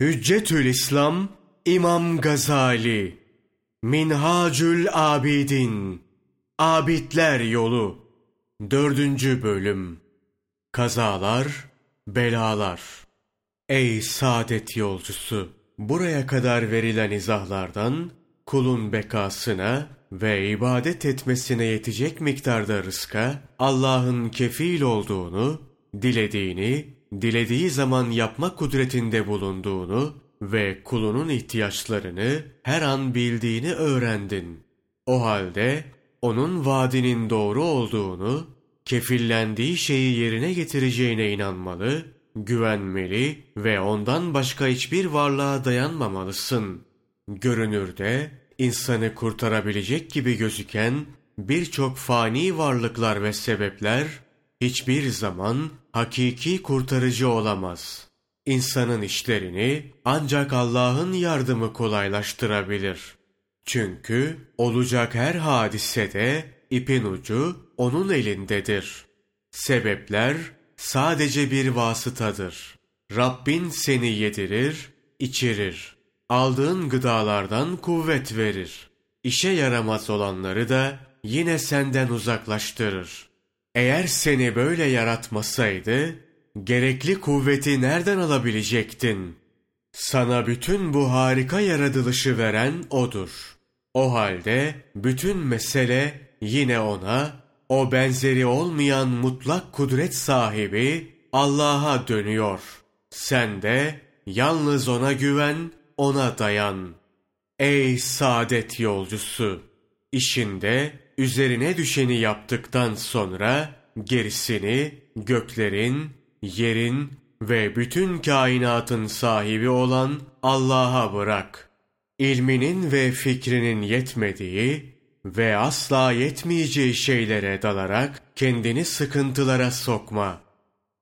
Hüccetül İslam İmam Gazali Minhacül Abidin Abidler Yolu Dördüncü Bölüm Kazalar, Belalar Ey saadet yolcusu! Buraya kadar verilen izahlardan kulun bekasına ve ibadet etmesine yetecek miktarda rızka Allah'ın kefil olduğunu, dilediğini dilediği zaman yapma kudretinde bulunduğunu ve kulunun ihtiyaçlarını her an bildiğini öğrendin. O halde onun vaadinin doğru olduğunu, kefillendiği şeyi yerine getireceğine inanmalı, güvenmeli ve ondan başka hiçbir varlığa dayanmamalısın. Görünürde insanı kurtarabilecek gibi gözüken birçok fani varlıklar ve sebepler hiçbir zaman hakiki kurtarıcı olamaz. İnsanın işlerini ancak Allah'ın yardımı kolaylaştırabilir. Çünkü olacak her hadisede ipin ucu onun elindedir. Sebepler sadece bir vasıtadır. Rabbin seni yedirir, içirir. Aldığın gıdalardan kuvvet verir. İşe yaramaz olanları da yine senden uzaklaştırır. Eğer seni böyle yaratmasaydı, gerekli kuvveti nereden alabilecektin? Sana bütün bu harika yaratılışı veren O'dur. O halde bütün mesele yine O'na, o benzeri olmayan mutlak kudret sahibi Allah'a dönüyor. Sen de yalnız O'na güven, O'na dayan. Ey saadet yolcusu! İşinde üzerine düşeni yaptıktan sonra gerisini göklerin, yerin ve bütün kainatın sahibi olan Allah'a bırak. İlminin ve fikrinin yetmediği ve asla yetmeyeceği şeylere dalarak kendini sıkıntılara sokma.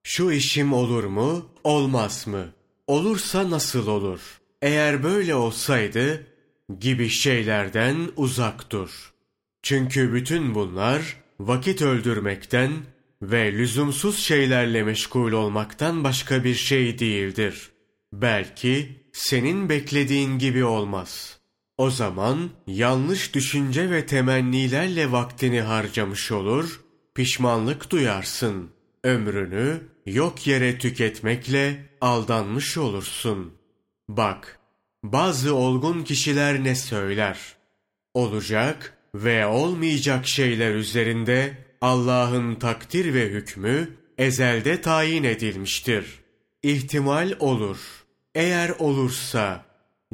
Şu işim olur mu, olmaz mı? Olursa nasıl olur? Eğer böyle olsaydı gibi şeylerden uzak dur.'' Çünkü bütün bunlar vakit öldürmekten ve lüzumsuz şeylerle meşgul olmaktan başka bir şey değildir. Belki senin beklediğin gibi olmaz. O zaman yanlış düşünce ve temennilerle vaktini harcamış olur, pişmanlık duyarsın. Ömrünü yok yere tüketmekle aldanmış olursun. Bak, bazı olgun kişiler ne söyler? Olacak ve olmayacak şeyler üzerinde Allah'ın takdir ve hükmü ezelde tayin edilmiştir. İhtimal olur. Eğer olursa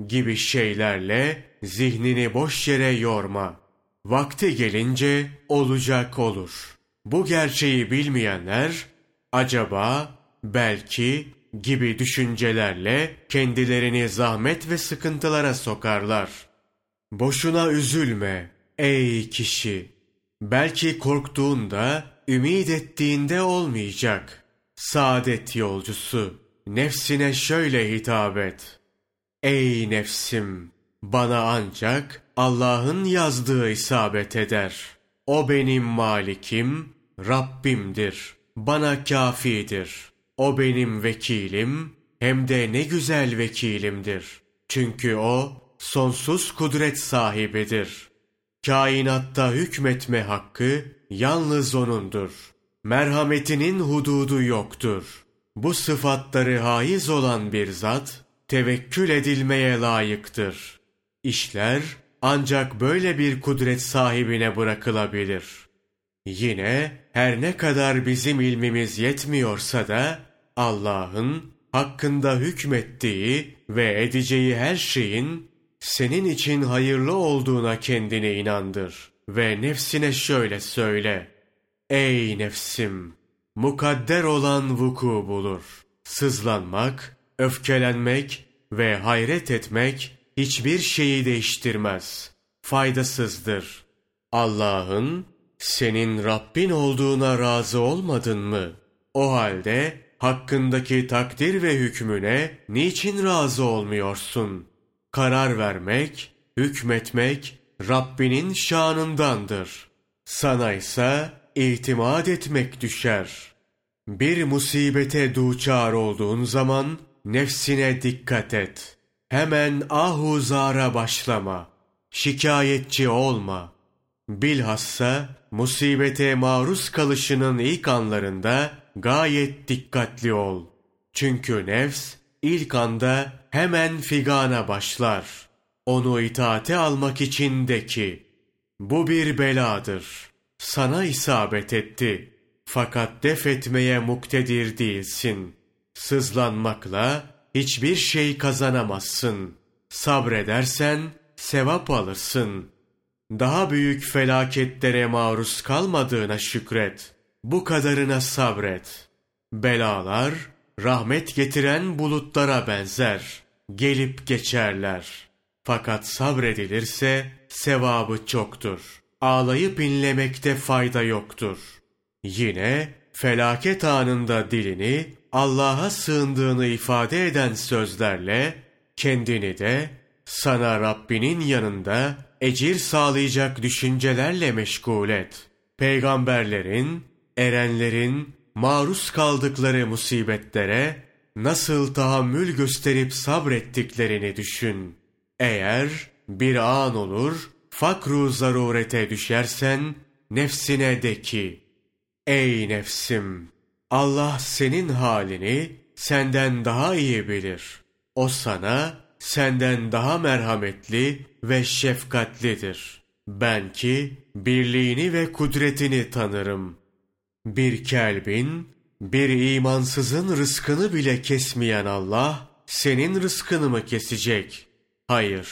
gibi şeylerle zihnini boş yere yorma. Vakti gelince olacak olur. Bu gerçeği bilmeyenler acaba, belki gibi düşüncelerle kendilerini zahmet ve sıkıntılara sokarlar. Boşuna üzülme. Ey kişi! Belki korktuğunda, ümid ettiğinde olmayacak. Saadet yolcusu, nefsine şöyle hitap et. Ey nefsim! Bana ancak Allah'ın yazdığı isabet eder. O benim malikim, Rabbimdir. Bana kafidir. O benim vekilim, hem de ne güzel vekilimdir. Çünkü o sonsuz kudret sahibidir.'' Kainatta hükmetme hakkı yalnız O'nundur. Merhametinin hududu yoktur. Bu sıfatları haiz olan bir zat, tevekkül edilmeye layıktır. İşler ancak böyle bir kudret sahibine bırakılabilir. Yine her ne kadar bizim ilmimiz yetmiyorsa da Allah'ın hakkında hükmettiği ve edeceği her şeyin senin için hayırlı olduğuna kendine inandır ve nefsine şöyle söyle. Ey nefsim! Mukadder olan vuku bulur. Sızlanmak, öfkelenmek ve hayret etmek hiçbir şeyi değiştirmez. Faydasızdır. Allah'ın senin Rabbin olduğuna razı olmadın mı? O halde hakkındaki takdir ve hükmüne niçin razı olmuyorsun?'' Karar vermek, hükmetmek Rabbinin şanındandır. Sana ise itimat etmek düşer. Bir musibete duçar olduğun zaman nefsine dikkat et. Hemen ahuzara başlama. Şikayetçi olma. Bilhassa musibete maruz kalışının ilk anlarında gayet dikkatli ol. Çünkü nefs ilk anda hemen figana başlar. Onu itaate almak için de ki, bu bir beladır. Sana isabet etti. Fakat def etmeye muktedir değilsin. Sızlanmakla hiçbir şey kazanamazsın. Sabredersen sevap alırsın. Daha büyük felaketlere maruz kalmadığına şükret. Bu kadarına sabret. Belalar rahmet getiren bulutlara benzer. Gelip geçerler. Fakat sabredilirse sevabı çoktur. Ağlayıp inlemekte fayda yoktur. Yine felaket anında dilini Allah'a sığındığını ifade eden sözlerle kendini de sana Rabbinin yanında ecir sağlayacak düşüncelerle meşgul et. Peygamberlerin, erenlerin maruz kaldıkları musibetlere nasıl tahammül gösterip sabrettiklerini düşün. Eğer bir an olur fakru zarurete düşersen nefsine de ki Ey nefsim! Allah senin halini senden daha iyi bilir. O sana senden daha merhametli ve şefkatlidir. Ben ki birliğini ve kudretini tanırım. Bir kelbin, bir imansızın rızkını bile kesmeyen Allah, senin rızkını mı kesecek? Hayır,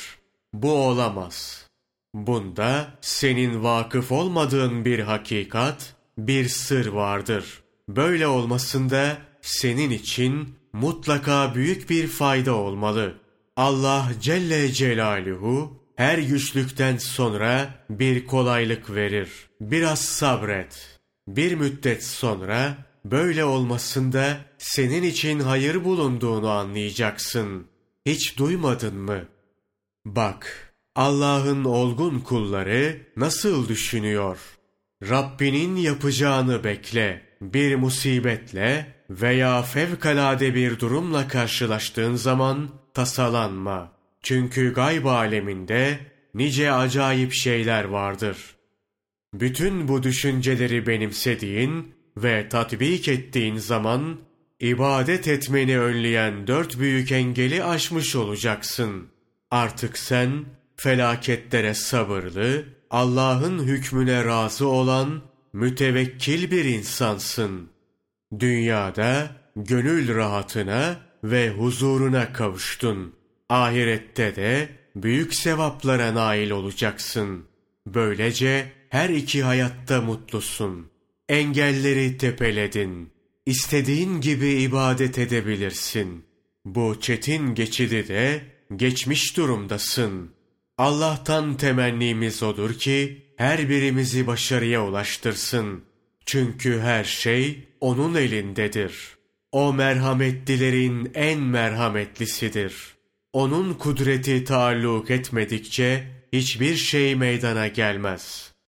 bu olamaz. Bunda senin vakıf olmadığın bir hakikat, bir sır vardır. Böyle olmasında senin için mutlaka büyük bir fayda olmalı. Allah Celle Celaluhu her güçlükten sonra bir kolaylık verir. Biraz sabret. Bir müddet sonra böyle olmasında senin için hayır bulunduğunu anlayacaksın. Hiç duymadın mı? Bak, Allah'ın olgun kulları nasıl düşünüyor? Rabbinin yapacağını bekle. Bir musibetle veya fevkalade bir durumla karşılaştığın zaman tasalanma. Çünkü gayb aleminde nice acayip şeyler vardır. Bütün bu düşünceleri benimsediğin ve tatbik ettiğin zaman ibadet etmeni önleyen dört büyük engeli aşmış olacaksın. Artık sen felaketlere sabırlı, Allah'ın hükmüne razı olan mütevekkil bir insansın. Dünyada gönül rahatına ve huzuruna kavuştun. Ahirette de büyük sevaplara nail olacaksın. Böylece her iki hayatta mutlusun. Engelleri tepeledin. İstediğin gibi ibadet edebilirsin. Bu çetin geçidi de geçmiş durumdasın. Allah'tan temennimiz odur ki her birimizi başarıya ulaştırsın. Çünkü her şey onun elindedir. O merhametlilerin en merhametlisidir. Onun kudreti taalluk etmedikçe hiçbir şey meydana gelmez.''